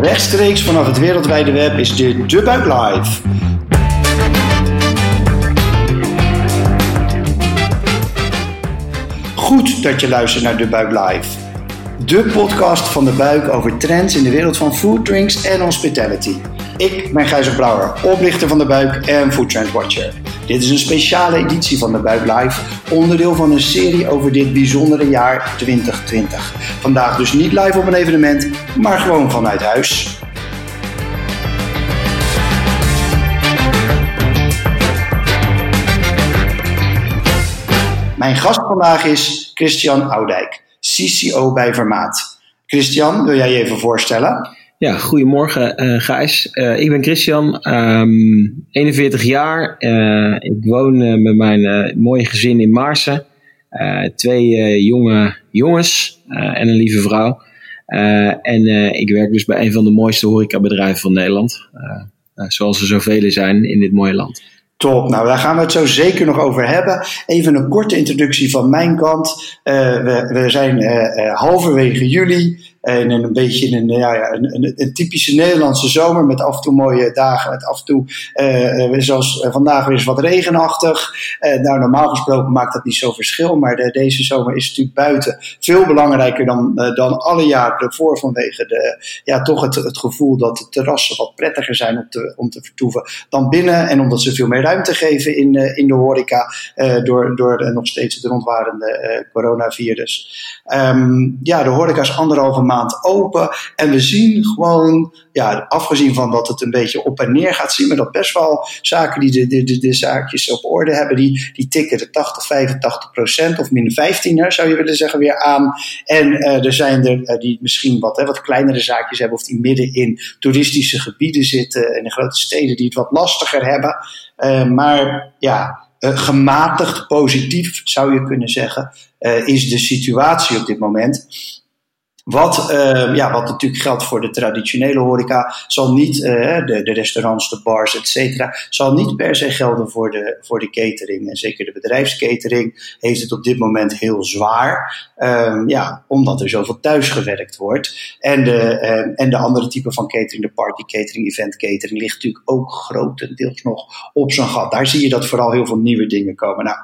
Rechtstreeks vanaf het wereldwijde web is dit De Buik Live. Goed dat je luistert naar De Buik Live. De podcast van De Buik over trends in de wereld van food, drinks en hospitality. Ik ben Gijzer Brouwer, oprichter van De Buik en Food Trend Watcher. Dit is een speciale editie van De Buik Live, onderdeel van een serie over dit bijzondere jaar 2020. Vandaag dus niet live op een evenement, maar gewoon vanuit huis. Mijn gast vandaag is Christian Oudijk, CCO bij Vermaat. Christian, wil jij je even voorstellen? Ja, goedemorgen uh, Gijs. Uh, ik ben Christian, um, 41 jaar. Uh, ik woon met mijn mooie gezin in Maarsen. twee jonge jongens en een lieve vrouw. en ik werk dus bij een van de mooiste horecabedrijven van Nederland. zoals er zoveel zijn in dit mooie land. Top, nou daar gaan we het zo zeker nog over hebben. Even een korte introductie van mijn kant. we, we, zijn halverwege juli in een beetje een, ja, ja, een, een, typische Nederlandse zomer met af en toe mooie dagen, met af en toe, uh, zoals vandaag weer eens wat regenachtig. Uh, nou, normaal gesproken maakt dat niet zo verschil, maar de, deze zomer is natuurlijk buiten veel belangrijker dan, dan alle jaren ervoor vanwege de, ja, toch het, het gevoel dat de terrassen wat prettiger zijn om te, om te vertoeven dan binnen en omdat ze veel meer ruimte geven in, in de horeca door, door nog steeds het rondwarende coronavirus. Um, ja, de horeca is anderhalve maand open. En we zien gewoon, ja, afgezien van dat het een beetje op en neer gaat, zien we dat best wel zaken die de, de, de, de zaakjes op orde hebben, die, die tikken de 80, 85 procent of min 15 zou je willen zeggen weer aan. En uh, er zijn er uh, die misschien wat, hè, wat kleinere zaakjes hebben of die midden in toeristische gebieden zitten en in grote steden die het wat lastiger hebben. Uh, maar ja, gematigd positief zou je kunnen zeggen, is de situatie op dit moment. Wat, uh, ja, wat natuurlijk geldt voor de traditionele horeca, zal niet, uh, de, de, restaurants, de bars, et cetera, zal niet per se gelden voor de, voor de catering. En zeker de bedrijfskatering heeft het op dit moment heel zwaar, um, ja, omdat er zoveel thuis gewerkt wordt. En de, um, en de andere type van catering, de party catering, event catering, ligt natuurlijk ook grotendeels nog op zijn gat. Daar zie je dat vooral heel veel nieuwe dingen komen. Nou,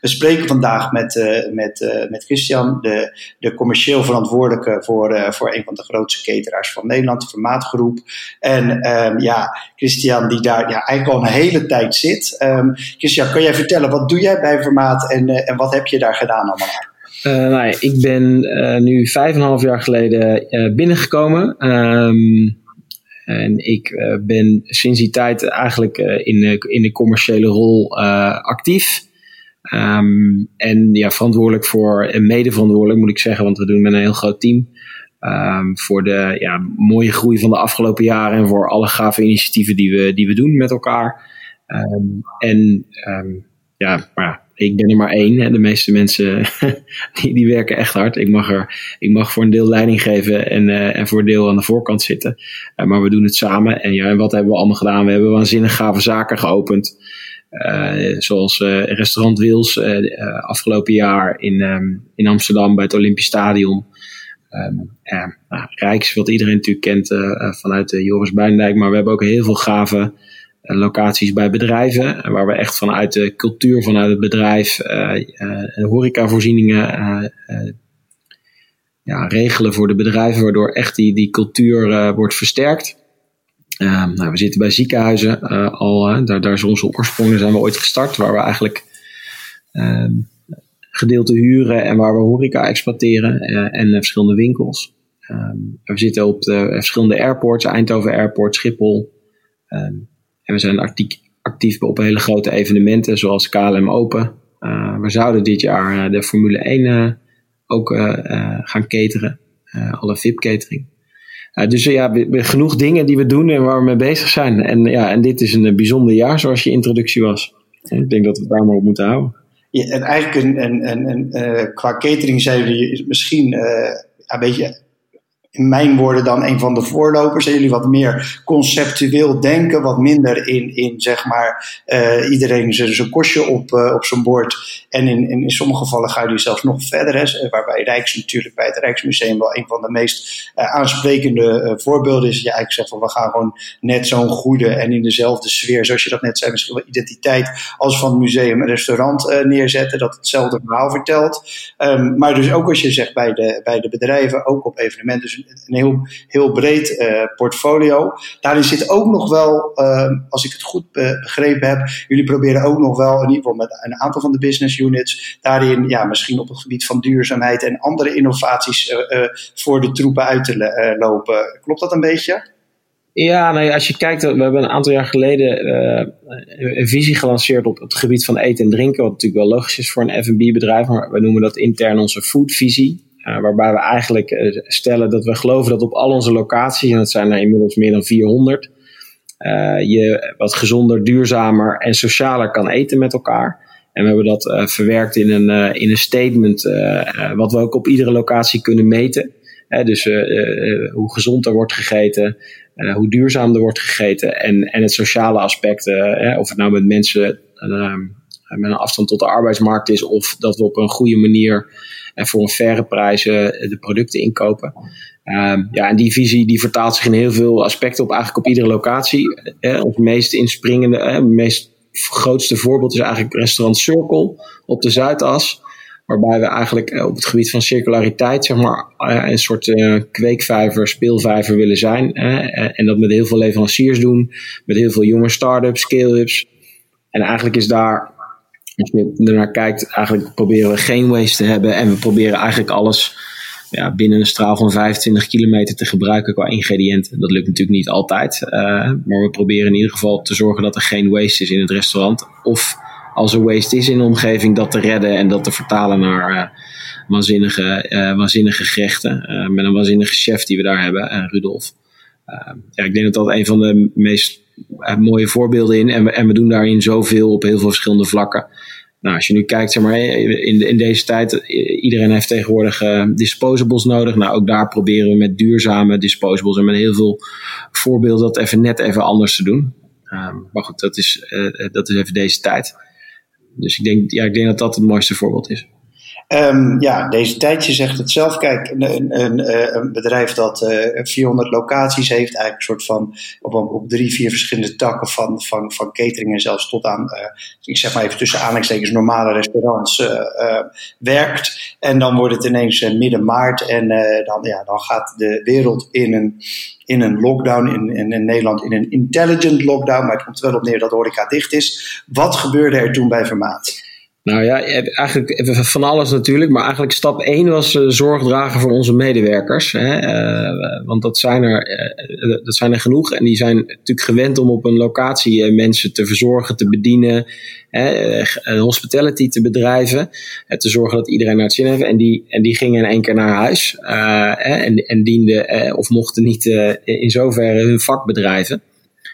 we spreken vandaag met, uh, met, met Christian, de, de commercieel verantwoordelijke uh, voor een van de grootste cateraars van Nederland, de Vermaatgroep. En um, ja, Christian, die daar ja, eigenlijk al een hele tijd zit. Um, Christian, kan jij vertellen, wat doe jij bij Vermaat en, uh, en wat heb je daar gedaan allemaal? Uh, nou ik ben nu vijf en een half jaar geleden binnengekomen. Um, en ik ben sinds die tijd eigenlijk in, in de commerciële rol actief. Um, en ja, verantwoordelijk voor, en mede verantwoordelijk moet ik zeggen, want we doen met een heel groot team. Um, voor de ja, mooie groei van de afgelopen jaren en voor alle gave initiatieven die we, die we doen met elkaar. Um, en ja, maar ik ben er maar één. Hè. De meeste mensen die, die werken echt hard. Ik mag, er, ik mag voor een deel leiding geven en, uh, en voor een deel aan de voorkant zitten. Uh, maar we doen het samen. En ja, en wat hebben we allemaal gedaan? We hebben waanzinnig gave zaken geopend. Uh, zoals uh, restaurant Wils uh, afgelopen jaar in, um, in Amsterdam bij het Olympisch Stadion. Um, Rijks, wat iedereen natuurlijk kent vanuit Joris Buindijk. Maar we hebben ook heel veel gave locaties bij bedrijven. Waar we echt vanuit de cultuur, vanuit het bedrijf, horecavoorzieningen ja, regelen voor de bedrijven. Waardoor echt die, die cultuur wordt versterkt. Uh, nou, we zitten bij ziekenhuizen uh, al, daar, daar is onze oorsprong, zijn we ooit gestart, waar we eigenlijk ehm, gedeelte huren en waar we horeca exploiteren eh, en verschillende winkels. Ehm, we zitten op de verschillende airports, Eindhoven Airport, Schiphol. Ehm, en we zijn actief, actief op hele grote evenementen zoals KLM Open. we zouden dit jaar de Formule 1 ook gaan cateren, alle VIP-catering. Dus ja, genoeg dingen die we doen en waar we mee bezig zijn. En, ja, en dit is een bijzonder jaar, zoals je introductie was. En ik denk dat we het daar maar op moeten houden. En eigenlijk een, een, een uh, qua catering zijn jullie misschien uh, een beetje in mijn woorden dan een van de voorlopers. En jullie wat meer conceptueel denken, wat minder in, in zeg maar, uh, iedereen zijn kostje op, uh, op zijn bord. En in, in, in sommige gevallen gaan jullie zelfs nog verder. Hè, waarbij Rijks natuurlijk bij het Rijksmuseum wel een van de meest aansprekende voorbeelden is. Je eigenlijk zegt van we gaan gewoon net zo'n goede en in dezelfde sfeer, zoals je dat net zei, misschien wel identiteit als van museum en restaurant neerzetten. Dat hetzelfde verhaal vertelt. Um, maar dus ook als je zegt bij de, bij de bedrijven, ook op evenementen. Een heel, heel breed uh, portfolio. Daarin zit ook nog wel, uh, als ik het goed begrepen heb, jullie proberen ook nog wel, in ieder geval met een aantal van de business units, daarin ja, misschien op het gebied van duurzaamheid en andere innovaties uh, voor de troepen uit te lopen. Klopt dat een beetje? Ja, nou ja, als je kijkt, we hebben een aantal jaar geleden een visie gelanceerd op het gebied van eten en drinken, wat natuurlijk wel logisch is voor een F&B bedrijf, maar we noemen dat intern onze foodvisie. Uh, waarbij we eigenlijk uh, stellen dat we geloven dat op al onze locaties, en dat zijn er inmiddels meer dan 400, uh, je wat gezonder, duurzamer en socialer kan eten met elkaar. En we hebben dat verwerkt in een, in een statement, wat we ook op iedere locatie kunnen meten. dus hoe gezond er wordt gegeten, hoe duurzaam er wordt gegeten en, en het sociale aspect, of het nou met mensen met een afstand tot de arbeidsmarkt is, of dat we op een goede manier en voor een faire prijs de producten inkopen. Um, ja, en die visie die vertaalt zich in heel veel aspecten op eigenlijk op iedere locatie. Eh, ons meest inspringende, eh, het meest grootste voorbeeld is eigenlijk restaurant Circle op de Zuidas. Waarbij we eigenlijk op het gebied van circulariteit, zeg maar, een soort uh, kweekvijver, speelvijver willen zijn. en dat met heel veel leveranciers doen, met heel veel jonge start-ups, scale-ups. En eigenlijk is daar als je ernaar kijkt, eigenlijk proberen we geen waste te hebben en we proberen eigenlijk alles ja, binnen een straal van 25 kilometer te gebruiken qua ingrediënten. Dat lukt natuurlijk niet altijd, uh, maar we proberen in ieder geval te zorgen dat er geen waste is in het restaurant. Of als er waste is in de omgeving, dat te redden en dat te vertalen naar uh, waanzinnige, uh, waanzinnige gerechten. met een waanzinnige chef die we daar hebben, Rudolf. ja, ik denk dat dat een van de meest mooie voorbeelden in. En we, en we doen daarin zoveel op heel veel verschillende vlakken. Nou, als je nu kijkt, zeg maar, in, in deze tijd, iedereen heeft tegenwoordig disposables nodig. Nou, ook daar proberen we met duurzame disposables en met heel veel voorbeelden dat even net even anders te doen. Um, maar goed, dat is, dat is even deze tijd. Dus ik denk, ja, ik denk dat dat het mooiste voorbeeld is. Um, ja, deze tijdje zegt het zelf. Kijk, een, een, een, eh, bedrijf dat uh, eh, 400 locaties heeft, eigenlijk een soort van op, op drie, vier verschillende takken van, van, van catering en zelfs tot aan, uh, ik zeg maar even tussen aanhalingstekens, normale restaurants werkt. En dan wordt het ineens midden maart en dan, ja, dan gaat de wereld in een in een lockdown, in, in, Nederland in een intelligent lockdown, maar het komt wel op neer dat horeca dicht is. Wat gebeurde er toen bij Vermaat? Nou ja, eigenlijk van alles natuurlijk. Maar eigenlijk stap 1 was uh, zorg dragen voor onze medewerkers. Hè? Want dat zijn, er, dat zijn er genoeg. En die zijn natuurlijk gewend om op een locatie mensen te verzorgen, te bedienen. hospitality te bedrijven. te zorgen dat iedereen naar het zin heeft. En die, en die gingen in één keer naar huis. en, en dienden of mochten niet in zoverre hun vak bedrijven.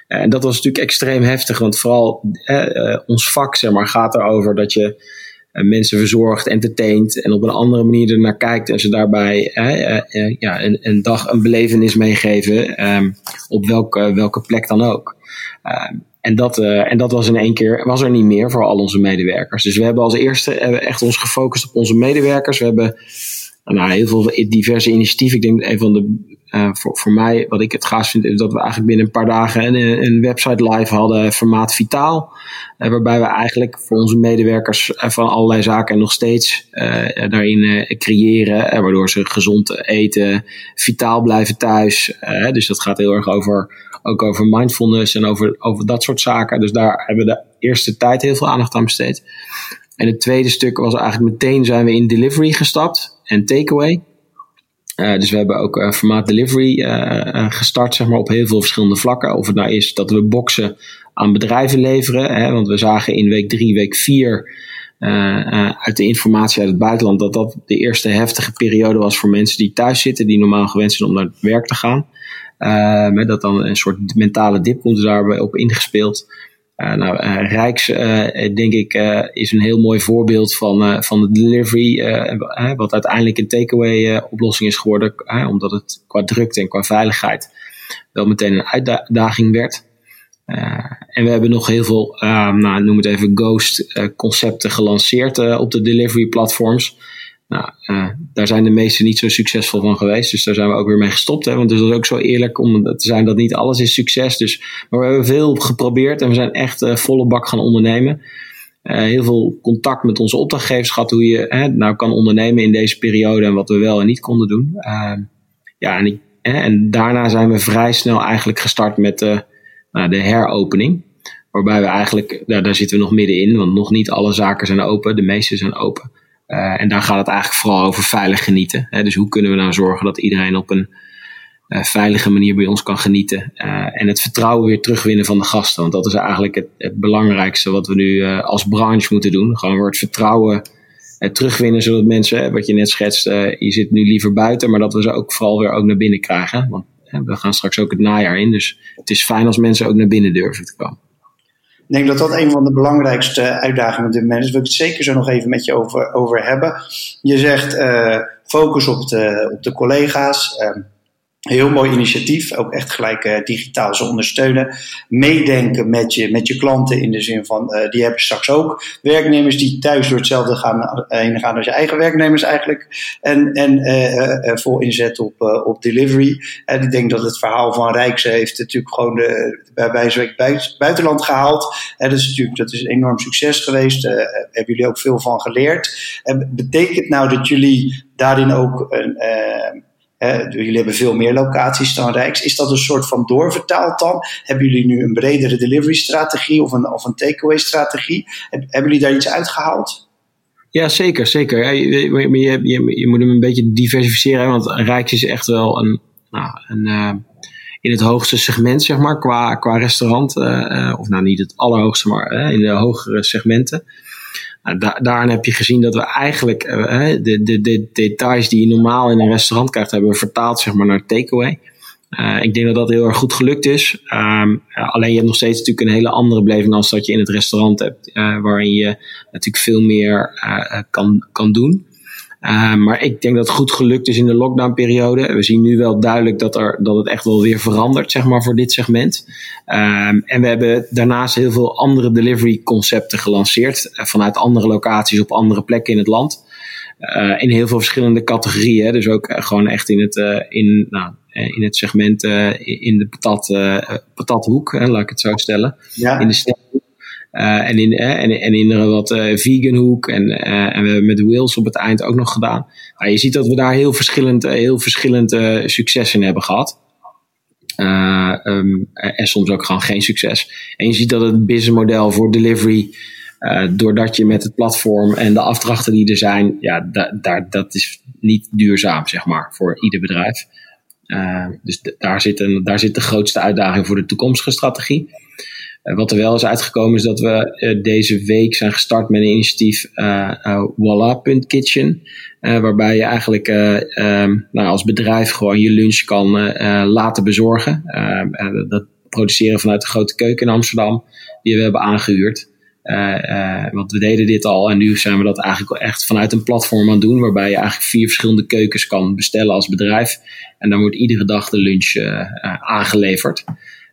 Eh, en dat was natuurlijk extreem heftig, want vooral eh, ons vak zeg maar, gaat erover dat je eh, mensen verzorgt, entertaint en op een andere manier ernaar kijkt en ze daarbij ja, een, een, dag een belevenis meegeven, um, op welke, welke plek dan ook. Um, en dat, en dat was in één keer was er niet meer voor al onze medewerkers. Dus we hebben als eerste echt ons gefocust op onze medewerkers. We hebben nou, heel veel diverse initiatieven. Ik denk een van de uh, voor, voor mij, wat ik het gaaf vind, is dat we eigenlijk binnen een paar dagen een, een website live hadden, formaat Vitaal. Uh, waarbij we eigenlijk voor onze medewerkers van allerlei zaken nog steeds daarin creëren. waardoor ze gezond eten, vitaal blijven thuis. dus dat gaat heel erg over, ook over mindfulness en over, over dat soort zaken. Dus daar hebben we de eerste tijd heel veel aandacht aan besteed. En het tweede stuk was eigenlijk meteen zijn we in delivery gestapt en takeaway. Uh, dus we hebben ook uh, formaat delivery uh, gestart zeg maar, op heel veel verschillende vlakken. Of het nou is dat we boxen aan bedrijven leveren. Hè, want we zagen in week drie, week vier uit de informatie uit het buitenland dat dat de eerste heftige periode was voor mensen die thuis zitten, die normaal gewend zijn om naar werk te gaan. met dat dan een soort mentale dip komt daarbij op ingespeeld. Nou, Rijks, denk ik, is een heel mooi voorbeeld van, van de delivery, wat uiteindelijk een takeaway oplossing is geworden, omdat het qua drukte en qua veiligheid wel meteen een uitdaging werd. en we hebben nog heel veel, nou, noem het even, ghost concepten gelanceerd op de delivery platforms. Nou, uh, daar zijn de meesten niet zo succesvol van geweest. Dus daar zijn we ook weer mee gestopt. Hè? Want het is ook zo eerlijk om te zijn dat niet alles is succes. Dus, maar we hebben veel geprobeerd en we zijn echt uh, volle bak gaan ondernemen. Uh, heel veel contact met onze opdrachtgevers gehad. Hoe je hè, nou kan ondernemen in deze periode en wat we wel en niet konden doen. Ehm, ja, en, ik, en, daarna zijn we vrij snel eigenlijk gestart met nou, de heropening. Waarbij we eigenlijk, nou, daar zitten we nog middenin. Want nog niet alle zaken zijn open. De meeste zijn open. Uh, en daar gaat het eigenlijk vooral over veilig genieten. Hè? Dus hoe kunnen we nou zorgen dat iedereen op een uh, veilige manier bij ons kan genieten. Uh, en het vertrouwen weer terugwinnen van de gasten. Want dat is eigenlijk het, het belangrijkste wat we nu als branche moeten doen. Gewoon weer het vertrouwen terugwinnen. Zodat mensen, wat je net schetst, je zit nu liever buiten. Maar dat we ze ook vooral weer ook naar binnen krijgen. Want we gaan straks ook het najaar in. Dus het is fijn als mensen ook naar binnen durven te komen. Ik denk dat dat een van de belangrijkste uitdagingen op dit moment is. Wil ik het zeker zo nog even met je over, over hebben. Je zegt uh, focus op de, op de collega's. Uh, Heel mooi initiatief, ook echt gelijk uh, digitaal ze ondersteunen. Meedenken met je, met je klanten in de zin van, uh, die hebben straks ook werknemers die thuis door hetzelfde gaan, uh, heen gaan als je eigen werknemers eigenlijk. En, en vol inzet op, op delivery. En ik denk dat het verhaal van Rijks heeft natuurlijk gewoon de, bij wijze buitenland gehaald. En dat is natuurlijk dat is een enorm succes geweest. Hebben jullie ook veel van geleerd. En betekent nou dat jullie daarin ook een jullie hebben veel meer locaties dan Rijks. Is dat een soort van doorvertaald dan? Hebben jullie nu een bredere delivery strategie of een, of een takeaway strategie? hebben jullie daar iets uitgehaald? Ja, zeker, zeker. je, je, je, moet hem een beetje diversificeren, want Rijks is echt wel een, nou, een uh, in het hoogste segment, zeg maar, qua, qua restaurant. Uh, of nou niet het allerhoogste, maar in de hogere segmenten. Nou, heb je gezien dat we eigenlijk uh, de, de, de, details die je normaal in een restaurant krijgt, hebben vertaald zeg maar, naar takeaway. Uh, ik denk dat dat heel erg goed gelukt is. Um, alleen je hebt nog steeds natuurlijk een hele andere beleving als dat je in het restaurant hebt, uh, waarin je natuurlijk veel meer kan, kan doen. Uh, maar ik denk dat het goed gelukt is in de lockdownperiode. We zien nu wel duidelijk dat, er, dat het echt wel weer verandert, zeg maar, voor dit segment. Um, en we hebben daarnaast heel veel andere delivery concepten gelanceerd. Uh, vanuit andere locaties op andere plekken in het land. Uh, in heel veel verschillende categorieën. Dus ook gewoon echt in het, in, nou, in het segment in de patat, patathoek, laat ik het zo stellen. Ja. In de uh, en, in, uh, en, en in wat uh, vegan hoek. En, en we hebben met Wills op het eind ook nog gedaan. Nou, je ziet dat we daar heel verschillend, heel verschillend succes in hebben gehad. Um, en soms ook gewoon geen succes. En je ziet dat het businessmodel voor delivery, doordat je met het platform en de afdrachten die er zijn, ja, daar, dat is niet duurzaam, zeg maar, voor ieder bedrijf. dus daar zit, een, daar zit de grootste uitdaging voor de toekomstige strategie. Eh, wat er wel is uitgekomen is dat we eh, deze week zijn gestart met een initiatief uh, Voila.kitchen. waarbij je eigenlijk ehm, nou, als bedrijf gewoon je lunch kan laten bezorgen. Ehm, dat produceren vanuit de grote keuken in Amsterdam, die we hebben aangehuurd. want we deden dit al en nu zijn we dat eigenlijk echt vanuit een platform aan het doen, waarbij je eigenlijk vier verschillende keukens kan bestellen als bedrijf. En dan wordt iedere dag de lunch aangeleverd.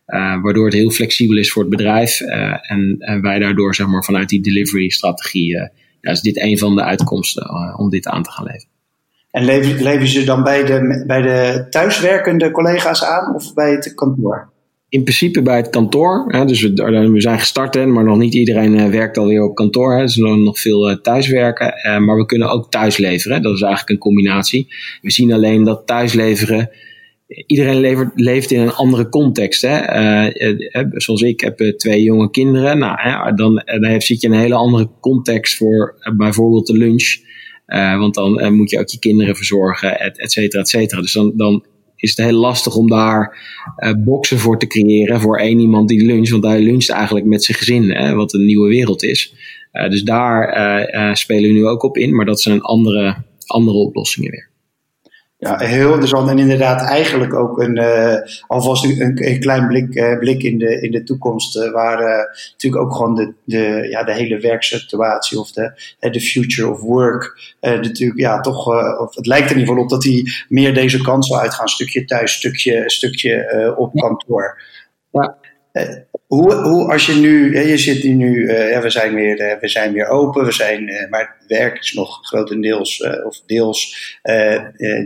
Uh, waardoor het heel flexibel is voor het bedrijf. Uh, en, en, wij daardoor, zeg maar, vanuit die delivery strategie, uh, ja, is dit een van de uitkomsten om dit aan te gaan leveren. En leven, ze dan bij de, bij de thuiswerkende collega's aan of bij het kantoor? In principe bij het kantoor. Hè, dus we, we zijn gestart, hè, maar nog niet iedereen werkt alweer op kantoor. Hè, dus er nog veel thuiswerken. maar we kunnen ook thuis leveren. Dat is eigenlijk een combinatie. We zien alleen dat thuisleveren iedereen leeft in een andere context. Hè? Uh, zoals ik heb twee jonge kinderen. Nou, dan, dan zit je in een hele andere context voor bijvoorbeeld de lunch. want dan moet je ook je kinderen verzorgen, et, et cetera, et cetera. Dus dan, dan is het heel lastig om daar boxen voor te creëren voor één iemand die luncht. Want hij luncht eigenlijk met zijn gezin, hè, wat een nieuwe wereld is. dus daar spelen we nu ook op in, maar dat zijn andere, andere oplossingen weer. Ja, heel interessant. En inderdaad, eigenlijk ook een, uh, alvast een, een, klein blik, uh, blik in, de, in de toekomst. Uh, waar natuurlijk ook gewoon de, de, ja, de hele werksituatie of de, de future of work. natuurlijk, ja, toch, of het lijkt er in ieder geval op dat die meer deze kant zal uitgaan. Stukje thuis, stukje, stukje op kantoor. Ja. Hoe, hoe, als je nu, je zit nu, ja, we, zijn weer, uh, we zijn weer open, we zijn, maar het werk is nog grotendeels of deels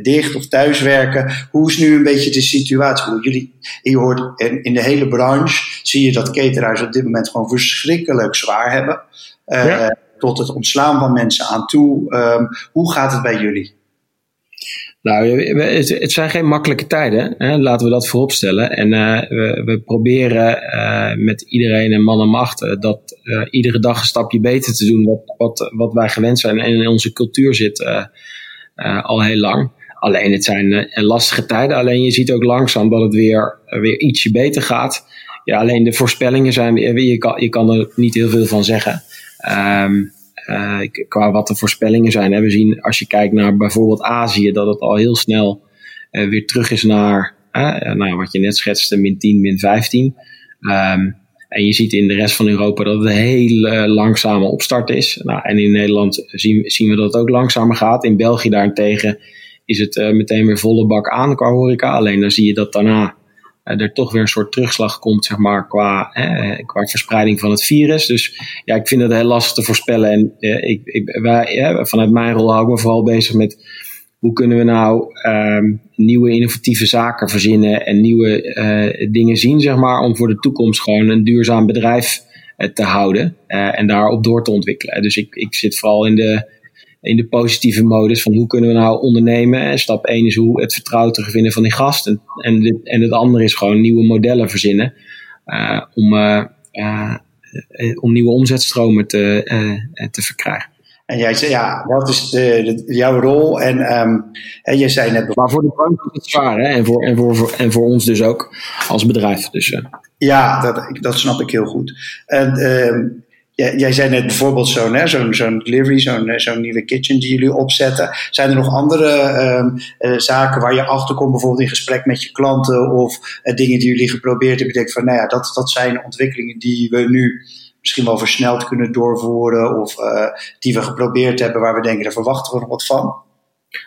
dicht of thuiswerken. Hoe is nu een beetje de situatie? Hoe jullie, je hoort in, in, de hele branche zie je dat cateraars op dit moment gewoon verschrikkelijk zwaar hebben. Ja. Tot het ontslaan van mensen aan toe. Um, hoe gaat het bij jullie? Nou, het zijn geen makkelijke tijden, hè? laten we dat vooropstellen. En uh, we, we, proberen uh, met iedereen en man en macht uh, dat iedere dag een stapje beter te doen wat, wat, wat wij gewend zijn en in onze cultuur zit al heel lang. Alleen het zijn lastige tijden, alleen je ziet ook langzaam dat het weer, weer ietsje beter gaat. Ja, alleen de voorspellingen zijn, je kan, je kan er niet heel veel van zeggen. Um, qua wat de voorspellingen zijn. Hè. We zien als je kijkt naar bijvoorbeeld Azië, dat het al heel snel uh, weer terug is naar uh, nou, wat je net schetste, min 10, min 15. Um, ehm, en je ziet in de rest van Europa dat het een hele langzame opstart is. Nou, en in Nederland zien, zien we dat het ook langzamer gaat. In België daarentegen is het meteen weer volle bak aan qua horeca. Alleen dan zie je dat daarna er toch weer een soort terugslag komt, zeg maar, qua, eh, qua verspreiding van het virus. Dus ja, ik vind het heel lastig te voorspellen. En uh, ik, ik, wij, vanuit mijn rol hou ik me vooral bezig met hoe kunnen we nou um, nieuwe innovatieve zaken verzinnen en nieuwe uh, dingen zien, zeg maar, om voor de toekomst gewoon een duurzaam bedrijf te houden en daarop door te ontwikkelen. Dus ik, ik zit vooral in de in de positieve modus van hoe kunnen we nou ondernemen. En stap 1 is hoe het vertrouwen terugvinden van die gast. En, en, dit, en het andere is gewoon nieuwe modellen verzinnen uh, om, uh, uh, om nieuwe omzetstromen te, te verkrijgen. En jij zei, ja, dat is de, de, jouw rol. En um, jij zei net... Maar voor de branche is het zwaar, hè? En voor, en, voor, en voor ons dus ook als bedrijf. Dus, ja, dat, dat snap ik heel goed. En uh, jij zei net bijvoorbeeld zo'n zo'n zo'n delivery, zo'n eh, zo'n nieuwe kitchen die jullie opzetten. Zijn er nog andere um, zaken waar je achter komt, bijvoorbeeld in gesprek met je klanten of uh, dingen die jullie geprobeerd hebben? Je denkt van, nou ja, dat, dat zijn ontwikkelingen die we nu misschien wel versneld kunnen doorvoeren of uh, die we geprobeerd hebben waar we denken, daar verwachten we nog wat van?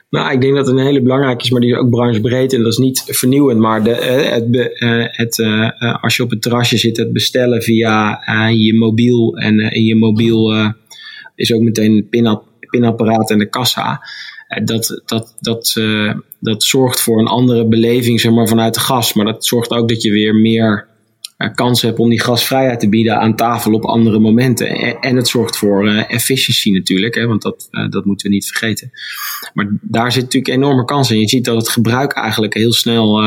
Nou, ik denk dat het een hele belangrijke is, maar die is ook branchebreed en dat is niet vernieuwend. Maar de, eh, het, eh, het, uh, als je op het terrasje zit, het bestellen via je mobiel en in je mobiel is ook meteen het pinapp, pinapparaat en de kassa. dat, dat, dat, dat zorgt voor een andere beleving zeg maar, vanuit de gas. Maar dat zorgt ook dat je weer meer kans hebt om die gasvrijheid te bieden aan tafel op andere momenten. En het zorgt voor uh, efficiëntie natuurlijk, hè, want dat, uh, dat moeten we niet vergeten. Maar daar zit natuurlijk enorme kans in. Je ziet dat het gebruik eigenlijk heel snel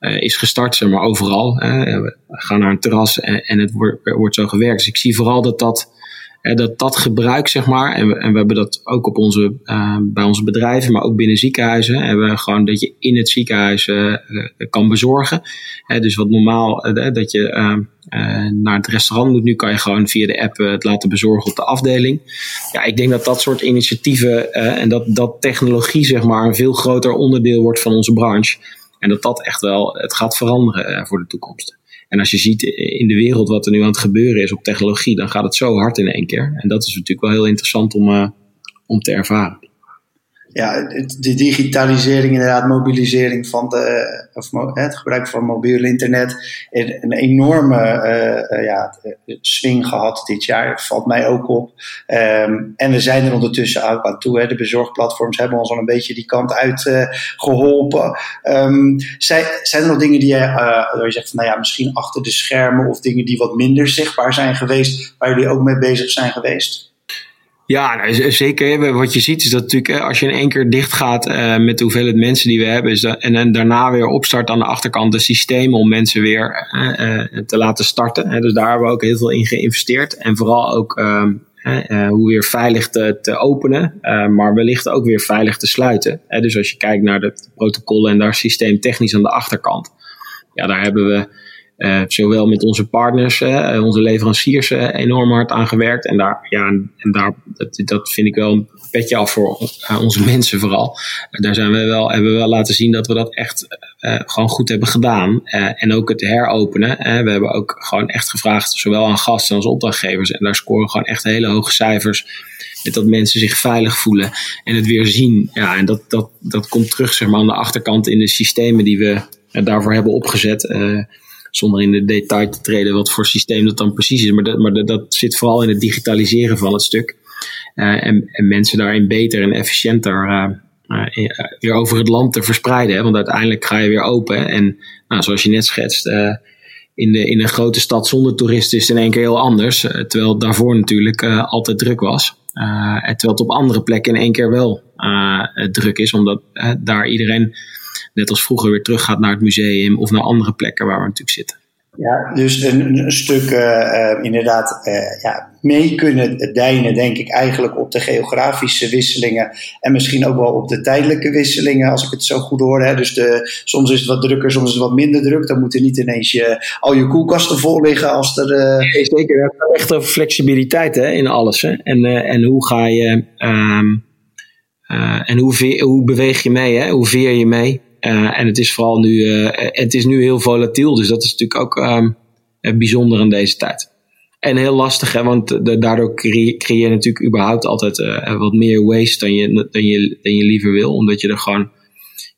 is gestart, zeg maar overal. we gaan naar een terras en, en het wordt, wordt zo gewerkt. Dus ik zie vooral dat dat dat dat gebruik, zeg maar, en we, en we hebben dat ook op onze, uh, bij onze bedrijven, maar ook binnen ziekenhuizen, hebben gewoon dat je in het ziekenhuis uh, kan bezorgen. dus wat normaal, dat je naar het restaurant moet, nu kan je gewoon via de app het laten bezorgen op de afdeling. Ja, ik denk dat dat soort initiatieven en dat, dat technologie, zeg maar, een veel groter onderdeel wordt van onze branche. En dat dat echt wel het gaat veranderen voor de toekomst. En als je ziet in de wereld wat er nu aan het gebeuren is op technologie, dan gaat het zo hard in één keer. En dat is natuurlijk wel heel interessant om, uh, om te ervaren ja, de digitalisering, inderdaad, mobilisering van de, of het gebruik van mobiel internet, een enorme uh, ja, swing gehad dit jaar. Valt mij ook op. Um, en we zijn er ondertussen ook aan toe. Hè. De bezorgplatforms hebben ons al een beetje die kant uit geholpen. Um, zijn, zijn er nog dingen die uh, waar je zegt van, nou ja, misschien achter de schermen of dingen die wat minder zichtbaar zijn geweest, waar jullie ook mee bezig zijn geweest? Ja, nou, zeker. Wat je ziet is dat natuurlijk als je in één keer dicht gaat uh, met de hoeveelheid mensen die we hebben, is en, en daarna weer opstart aan de achterkant de systemen om mensen weer uh, uh, te laten starten. Dus daar hebben we ook heel veel in geïnvesteerd. En vooral ook ehm, hoe weer veilig te, te openen, maar wellicht ook weer veilig te sluiten. Dus als je kijkt naar de protocollen en daar systeemtechnisch aan de achterkant, ja, daar hebben we uh, zowel met onze partners, uh, onze leveranciers, uh, enorm hard aan gewerkt. En daar, ja, en daar, dat, dat vind ik wel petje af voor onze mensen vooral. daar zijn we wel, hebben we wel laten zien dat we dat echt gewoon goed hebben gedaan. en ook het heropenen. we hebben ook gewoon echt gevraagd, zowel aan gasten als opdrachtgevers. En daar scoren gewoon echt hele hoge cijfers. Dat mensen zich veilig voelen en het weer zien. Ja, en dat, dat, dat komt terug zeg maar, aan de achterkant in de systemen die we daarvoor hebben opgezet zonder in de detail te treden wat voor systeem dat dan precies is. Maar dat, maar dat, zit vooral in het digitaliseren van het stuk. Uh, en, en, mensen daarin beter en efficiënter uh, uh, weer over het land te verspreiden. Hè? Want uiteindelijk ga je weer open. En nou, zoals je net schetst, in, de, in een grote stad zonder toeristen is het in één keer heel anders. terwijl het daarvoor natuurlijk altijd druk was. en terwijl het op andere plekken in één keer wel druk is, omdat daar iedereen net als vroeger weer terug gaat naar het museum of naar andere plekken waar we natuurlijk zitten. Ja, dus een, een stuk uh, inderdaad uh, ja, mee kunnen dijnen, denk ik, eigenlijk op de geografische wisselingen en misschien ook wel op de tijdelijke wisselingen, als ik het zo goed hoor. Hè. Dus de, soms is het wat drukker, soms is het wat minder druk. Dan moeten niet ineens je, al je koelkasten vol liggen als er. Nee, zeker, het gaat echt over flexibiliteit hè, in alles. Hè. En, en hoe ga je. Um, en hoe, veer, hoe beweeg je mee? Hè? Hoe veer je mee? Uh, en het is vooral nu, uh, het is nu heel volatiel, dus dat is natuurlijk ook um, bijzonder in deze tijd. En heel lastig, hè, want daardoor creëer, je natuurlijk überhaupt altijd wat meer waste dan je, dan, je, dan je liever wil. Omdat je er gewoon,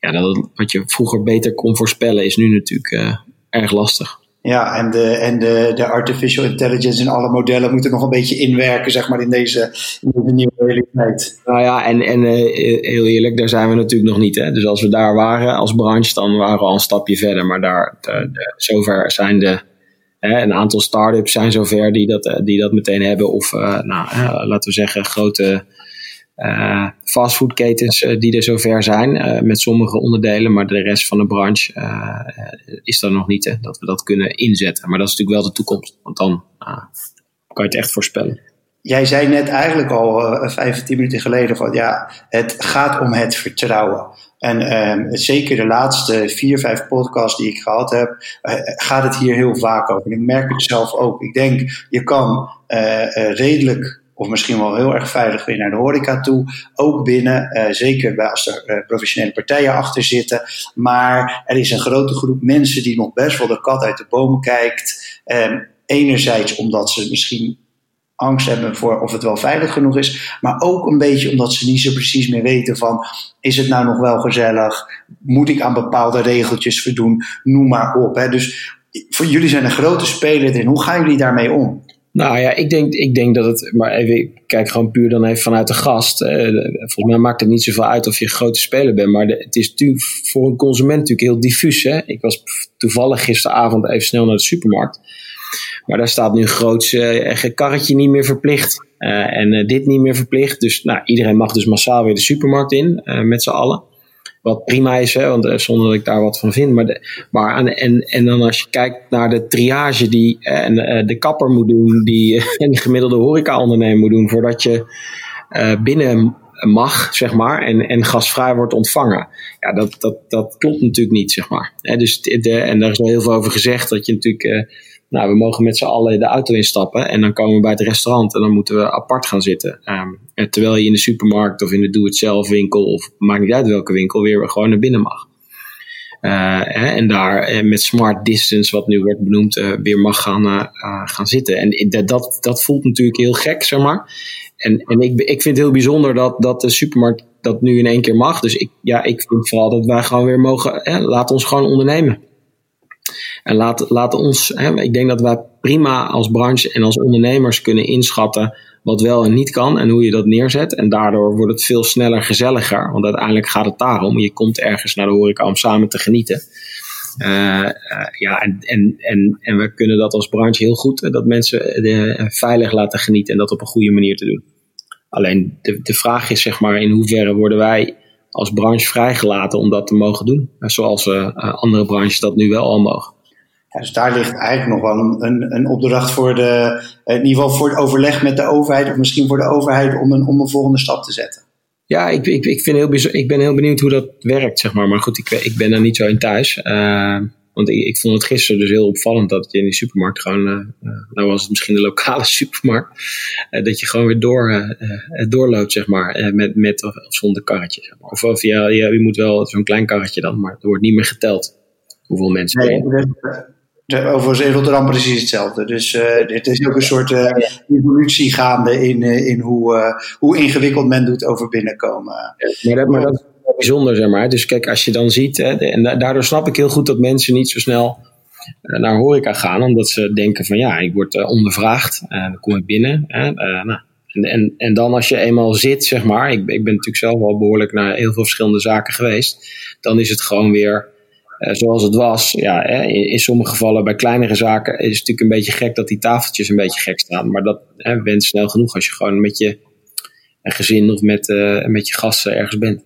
ja, dat, wat je vroeger beter kon voorspellen, is nu natuurlijk erg lastig. Ja, en, de, en de, de artificial intelligence en alle modellen moeten nog een beetje inwerken, zeg maar, in deze, in deze nieuwe realiteit. Nou ja, en, en uh, heel eerlijk, daar zijn we natuurlijk nog niet. Hè? Dus als we daar waren als branche, dan waren we al een stapje verder. Maar daar, de, zover zijn de, hè, een aantal start-ups zijn zover die dat, eh, die dat meteen hebben. Of, uh, nou, laten we zeggen, grote uh, fastfoodketens uh, die er zover zijn uh, met sommige onderdelen, maar de rest van de branche is er nog niet, hè, dat we dat kunnen inzetten. Maar dat is natuurlijk wel de toekomst, want dan kan je het echt voorspellen. Jij zei net eigenlijk al uh, 15 minuten geleden van ja, het gaat om het vertrouwen. En ehm, zeker de laatste vier, vijf podcasts die ik gehad heb, gaat het hier heel vaak over. En ik merk het zelf ook. Ik denk, je kan redelijk of misschien wel heel erg veilig weer naar de horeca toe. Ook binnen, uh, zeker bij als er uh, professionele partijen achter zitten. Maar er is een grote groep mensen die nog best wel de kat uit de boom kijkt. Um, enerzijds omdat ze misschien angst hebben voor of het wel veilig genoeg is. Maar ook een beetje omdat ze niet zo precies meer weten van... is het nou nog wel gezellig? Moet ik aan bepaalde regeltjes voldoen? Noem maar op. Hè. Dus voor jullie zijn een grote speler in. Hoe gaan jullie daarmee om? Nou ja, ik denk, ik denk dat het, maar even, ik kijk gewoon puur dan even vanuit de gast. Eh, volgens mij maakt het niet zoveel uit of je een grote speler bent, maar het is natuurlijk voor een consument natuurlijk heel diffuus. Hè? Ik was toevallig gisteravond even snel naar de supermarkt. Maar daar staat nu een groot uh, karretje niet meer verplicht. En dit niet meer verplicht. Dus nou, iedereen mag dus massaal weer de supermarkt in, met z'n allen. Wat prima is, hè, want, uh, zonder dat ik daar wat van vind. Maar, maar en, en dan als je kijkt naar de triage die uh, en, uh, de kapper moet doen, die en de gemiddelde horeca-ondernemer moet doen voordat je binnen mag, zeg maar, en, en gasvrij wordt ontvangen. Ja, dat, dat, dat klopt natuurlijk niet, zeg maar. dus de, en daar is al heel veel over gezegd, dat je natuurlijk nou, we mogen met z'n allen de auto instappen en dan komen we bij het restaurant en dan moeten we apart gaan zitten. Um, terwijl je in de supermarkt of in de doe-het-zelf winkel of maakt niet uit welke winkel weer gewoon naar binnen mag. Uh, en daar eh, met smart distance, wat nu wordt benoemd, uh, weer mag gaan, gaan zitten. En dat, dat, dat voelt natuurlijk heel gek, zeg maar. En, en ik, ik vind het heel bijzonder dat, dat de supermarkt dat nu in één keer mag. Dus ik, ja, ik vind vooral dat wij gewoon weer mogen, laat ons gewoon ondernemen. En laat, laat ons, hè, ik denk dat wij prima als branche en als ondernemers kunnen inschatten wat wel en niet kan en hoe je dat neerzet. En daardoor wordt het veel sneller gezelliger. Want uiteindelijk gaat het daarom. Je komt ergens naar de horeca om samen te genieten. Uh, uh, ja, en, en, en, we kunnen dat als branche heel goed, dat mensen veilig laten genieten en dat op een goede manier te doen. Alleen de, de vraag is zeg maar in hoeverre worden wij als branche vrijgelaten om dat te mogen doen. Zoals andere branches dat nu wel al mogen. Ja, dus daar ligt eigenlijk nog wel een, een, een, opdracht voor de, in ieder geval voor het overleg met de overheid, of misschien voor de overheid om een, om een volgende stap te zetten. Ja, ik, ik, ik, vind heel ik ben heel benieuwd hoe dat werkt, zeg maar. Maar goed, ik, ik ben er niet zo in thuis. Uh, Want ik, ik, vond het gisteren dus heel opvallend dat je in die supermarkt gewoon, uh, nou was het misschien de lokale supermarkt, uh, dat je gewoon weer door, doorloopt, zeg maar, met, met of, zonder karretje. Zeg maar. Of, of ja, ja, je moet wel zo'n klein karretje dan, maar er wordt niet meer geteld hoeveel mensen. Nee, Overigens in Rotterdam precies hetzelfde. Dus uh, dit is ook een soort uh, evolutie gaande in, uh, in hoe, hoe ingewikkeld men doet over binnenkomen. maar, dat, maar dat is wel bijzonder, zeg maar. Dus kijk, als je dan ziet, hè, en daardoor snap ik heel goed dat mensen niet zo snel naar horeca gaan, omdat ze denken van ja, ik word ondervraagd, dan kom ik binnen. nou, en, en, en dan als je eenmaal zit, zeg maar, ik, ik ben natuurlijk zelf al behoorlijk naar heel veel verschillende zaken geweest, dan is het gewoon weer eh, zoals het was. Ja, hè, in, sommige gevallen bij kleinere zaken is het natuurlijk een beetje gek dat die tafeltjes een beetje gek staan. Maar dat hè, snel genoeg als je gewoon met je gezin of met, uh, met je gasten ergens bent.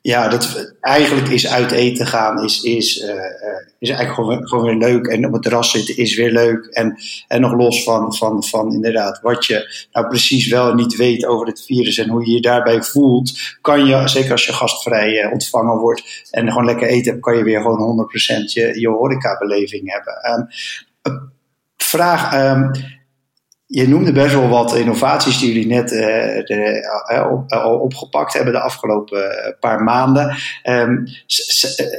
Ja, dat, eigenlijk is uit eten gaan is, is, uh, is eigenlijk gewoon, gewoon weer leuk. En op het terras zitten is weer leuk. En, en nog los van, van, van inderdaad wat je nou precies wel niet weet over het virus en hoe je je daarbij voelt, kan je, zeker als je gastvrij uh, ontvangen wordt en gewoon lekker eten hebt, kan je weer gewoon 100% je, je horecabeleving hebben. Um, vraag. Um, je noemde best wel wat innovaties die jullie net uh, de, op, uh, opgepakt hebben de afgelopen paar maanden. Um,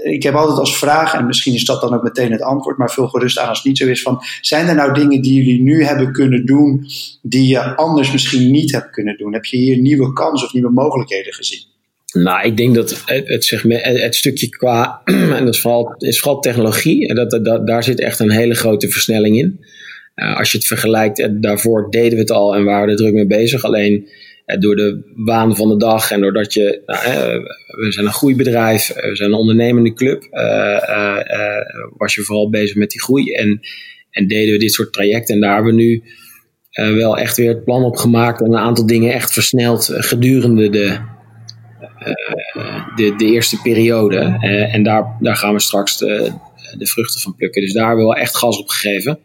ik heb altijd als vraag, en misschien is dat dan ook meteen het antwoord, maar veel gerust aan als het niet zo is, van zijn er nou dingen die jullie nu hebben kunnen doen die je anders misschien niet hebt kunnen doen? Heb je hier nieuwe kansen of nieuwe mogelijkheden gezien? Nou, ik denk dat het, het, segment, het stukje qua, en dat is vooral, is vooral technologie, en dat, dat, daar zit echt een hele grote versnelling in. Uh, als je het vergelijkt, uh, daarvoor deden we het al en waren er druk mee bezig. Alleen uh, door de waan van de dag en doordat je, nou, we zijn een groeibedrijf, we zijn een ondernemende club, was je vooral bezig met die groei en, en deden we dit soort trajecten. En daar hebben we nu wel echt weer het plan op gemaakt en een aantal dingen echt versneld gedurende de, de, de, eerste periode. en daar, daar gaan we straks de, de vruchten van plukken. Dus daar hebben we wel echt gas op gegeven.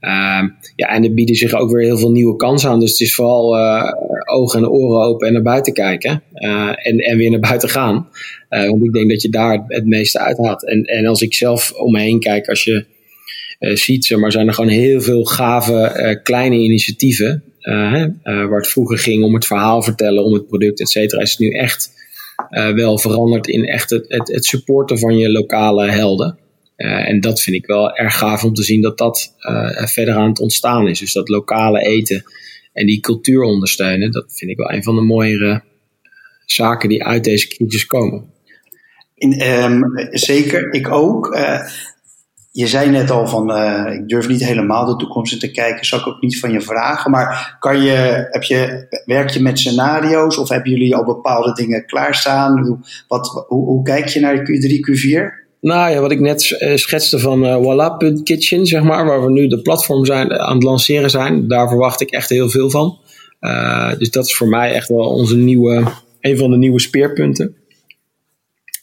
Uh, ja, en er bieden zich ook weer heel veel nieuwe kansen aan. Dus het is vooral uh, ogen en oren open en naar buiten kijken. Uh, en, en weer naar buiten gaan. Uh, want ik denk dat je daar het meeste uithaalt. En, en als ik zelf om me heen kijk, als je ziet, maar, zijn er gewoon heel veel gave kleine initiatieven. waar het vroeger ging om het verhaal vertellen, om het product, et cetera. Is het nu echt wel veranderd in echt het, het, het supporten van je lokale helden. Uh, en dat vind ik wel erg gaaf om te zien dat dat uh, verder aan het ontstaan is. Dus dat lokale eten en die cultuur ondersteunen, dat vind ik wel een van de mooiere zaken die uit deze crisis komen. In, um, zeker, ik ook. Je zei net al van, ik durf niet helemaal de toekomst in te kijken, zal ik ook niet van je vragen. Maar kan je, heb je, werk je met scenario's of hebben jullie al bepaalde dingen klaarstaan? Hoe, wat, hoe kijk je naar Q3, Q4? Nou ja, wat ik net eh, schetste van uh, Voila.kitchen, zeg maar, waar we nu de platform zijn, aan het lanceren zijn, daar verwacht ik echt heel veel van. Dus dat is voor mij echt wel onze nieuwe, een van de nieuwe speerpunten.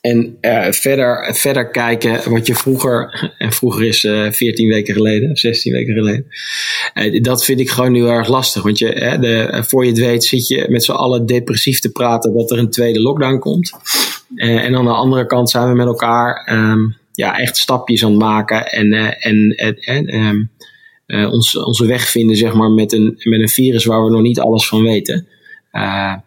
En verder, verder kijken wat je vroeger, en vroeger is uh, 14 weken geleden, 16 weken geleden. Dat vind ik gewoon nu erg lastig. Want je, voor je het weet zit je met z'n allen depressief te praten dat er een tweede lockdown komt. Uh, en aan de andere kant zijn we met elkaar um, ja, echt stapjes aan het maken en, uh, en, um, uh, ons, onze weg vinden zeg maar, met, een, met een virus waar we nog niet alles van weten.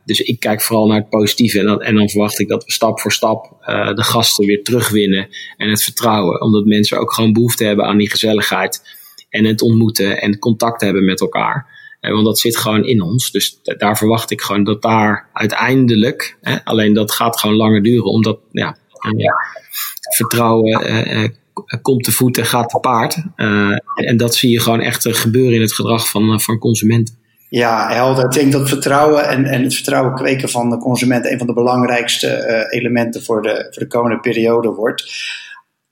dus ik kijk vooral naar het positieve en dan, en dan verwacht ik dat we stap voor stap de gasten weer terugwinnen en het vertrouwen. Omdat mensen ook gewoon behoefte hebben aan die gezelligheid en het ontmoeten en contact hebben met elkaar. Eh, want dat zit gewoon in ons. Dus daar verwacht ik gewoon dat daar uiteindelijk, hè, alleen dat gaat gewoon langer duren, omdat ja, ja vertrouwen uh, uh, komt te voet en gaat te paard. Uh, en dat zie je gewoon echt gebeuren in het gedrag van, van consumenten. Ja, helder. Ik denk dat vertrouwen en, en het vertrouwen kweken van de consument een van de belangrijkste elementen voor de, voor de komende periode wordt.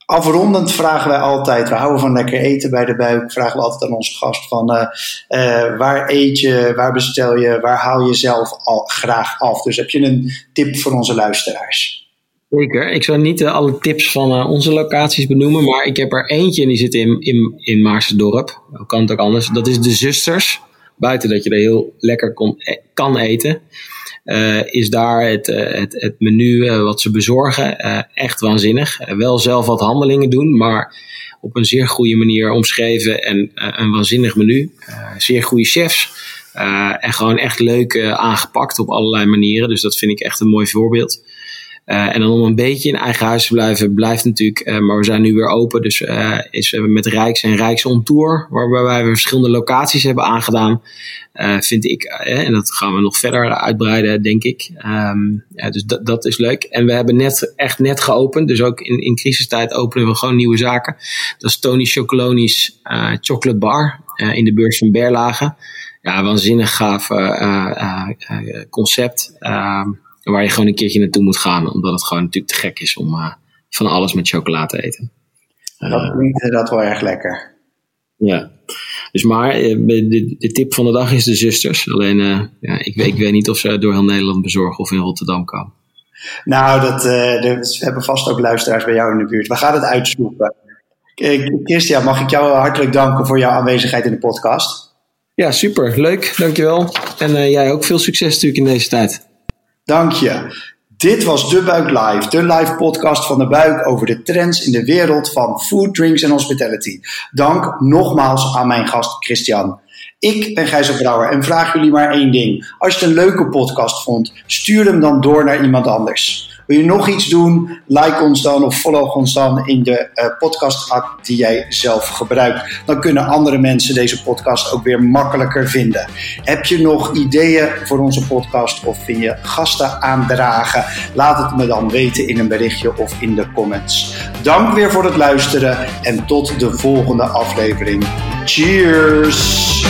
Afrondend vragen wij altijd, we houden van lekker eten bij de buik, vragen we altijd aan onze gast van uh, uh, waar eet je, waar bestel je, waar haal je zelf al graag af. Dus heb je een tip voor onze luisteraars? Zeker. Ik zou niet uh, alle tips van onze locaties benoemen, maar ik heb er eentje en die zit in, in, in Maarsendorp. Kan het ook anders? Dat is de Zusters. Buiten dat je er heel lekker kon, kan eten. Is daar het, het, het menu wat ze bezorgen echt waanzinnig. wel zelf wat handelingen doen, maar op een zeer goede manier omschreven en een waanzinnig menu. zeer goede chefs. en gewoon echt leuk aangepakt op allerlei manieren. Dus dat vind ik echt een mooi voorbeeld. Uh, en dan om een beetje in eigen huis te blijven, blijft natuurlijk, uh, maar we zijn nu weer open. Dus uh, is met Rijks en Rijks on Tour, waarbij we verschillende locaties hebben aangedaan. vind ik, en dat gaan we nog verder uitbreiden, denk ik. Um, ja, dus dat, is leuk. En we hebben net, echt net geopend, dus ook in, in crisistijd openen we gewoon nieuwe zaken. Dat is Tony Chocoloni's Chocolate Bar in de beurs van Berlage. Ja, waanzinnig gaaf concept. Waar je gewoon een keertje naartoe moet gaan, omdat het gewoon natuurlijk te gek is om uh, van alles met chocola te eten. Dat eh, klinkt dat wel erg lekker. Ja, dus maar eh, de, de, tip van de dag is de zusters. Alleen, ja, ik, ik weet niet of ze door heel Nederland bezorgen of in Rotterdam komen. Nou, dat, we hebben vast ook luisteraars bij jou in de buurt. We gaan het uitzoeken. Christian, mag ik jou hartelijk danken voor jouw aanwezigheid in de podcast. Ja, super. Leuk. Dankjewel. En jij ook veel succes natuurlijk in deze tijd. Dank je. Dit was De Buik Live, de live podcast van De Buik over de trends in de wereld van food, drinks en hospitality. Dank nogmaals aan mijn gast Christian. Ik ben Gijzer Brouwer en vraag jullie maar één ding. Als je het een leuke podcast vond, stuur hem dan door naar iemand anders. Wil je nog iets doen? Like ons dan of follow ons dan in de uh, podcast app die jij zelf gebruikt. Dan kunnen andere mensen deze podcast ook weer makkelijker vinden. Heb je nog ideeën voor onze podcast of vind je gasten aandragen? Laat het me dan weten in een berichtje of in de comments. Dank weer voor het luisteren en tot de volgende aflevering. Cheers!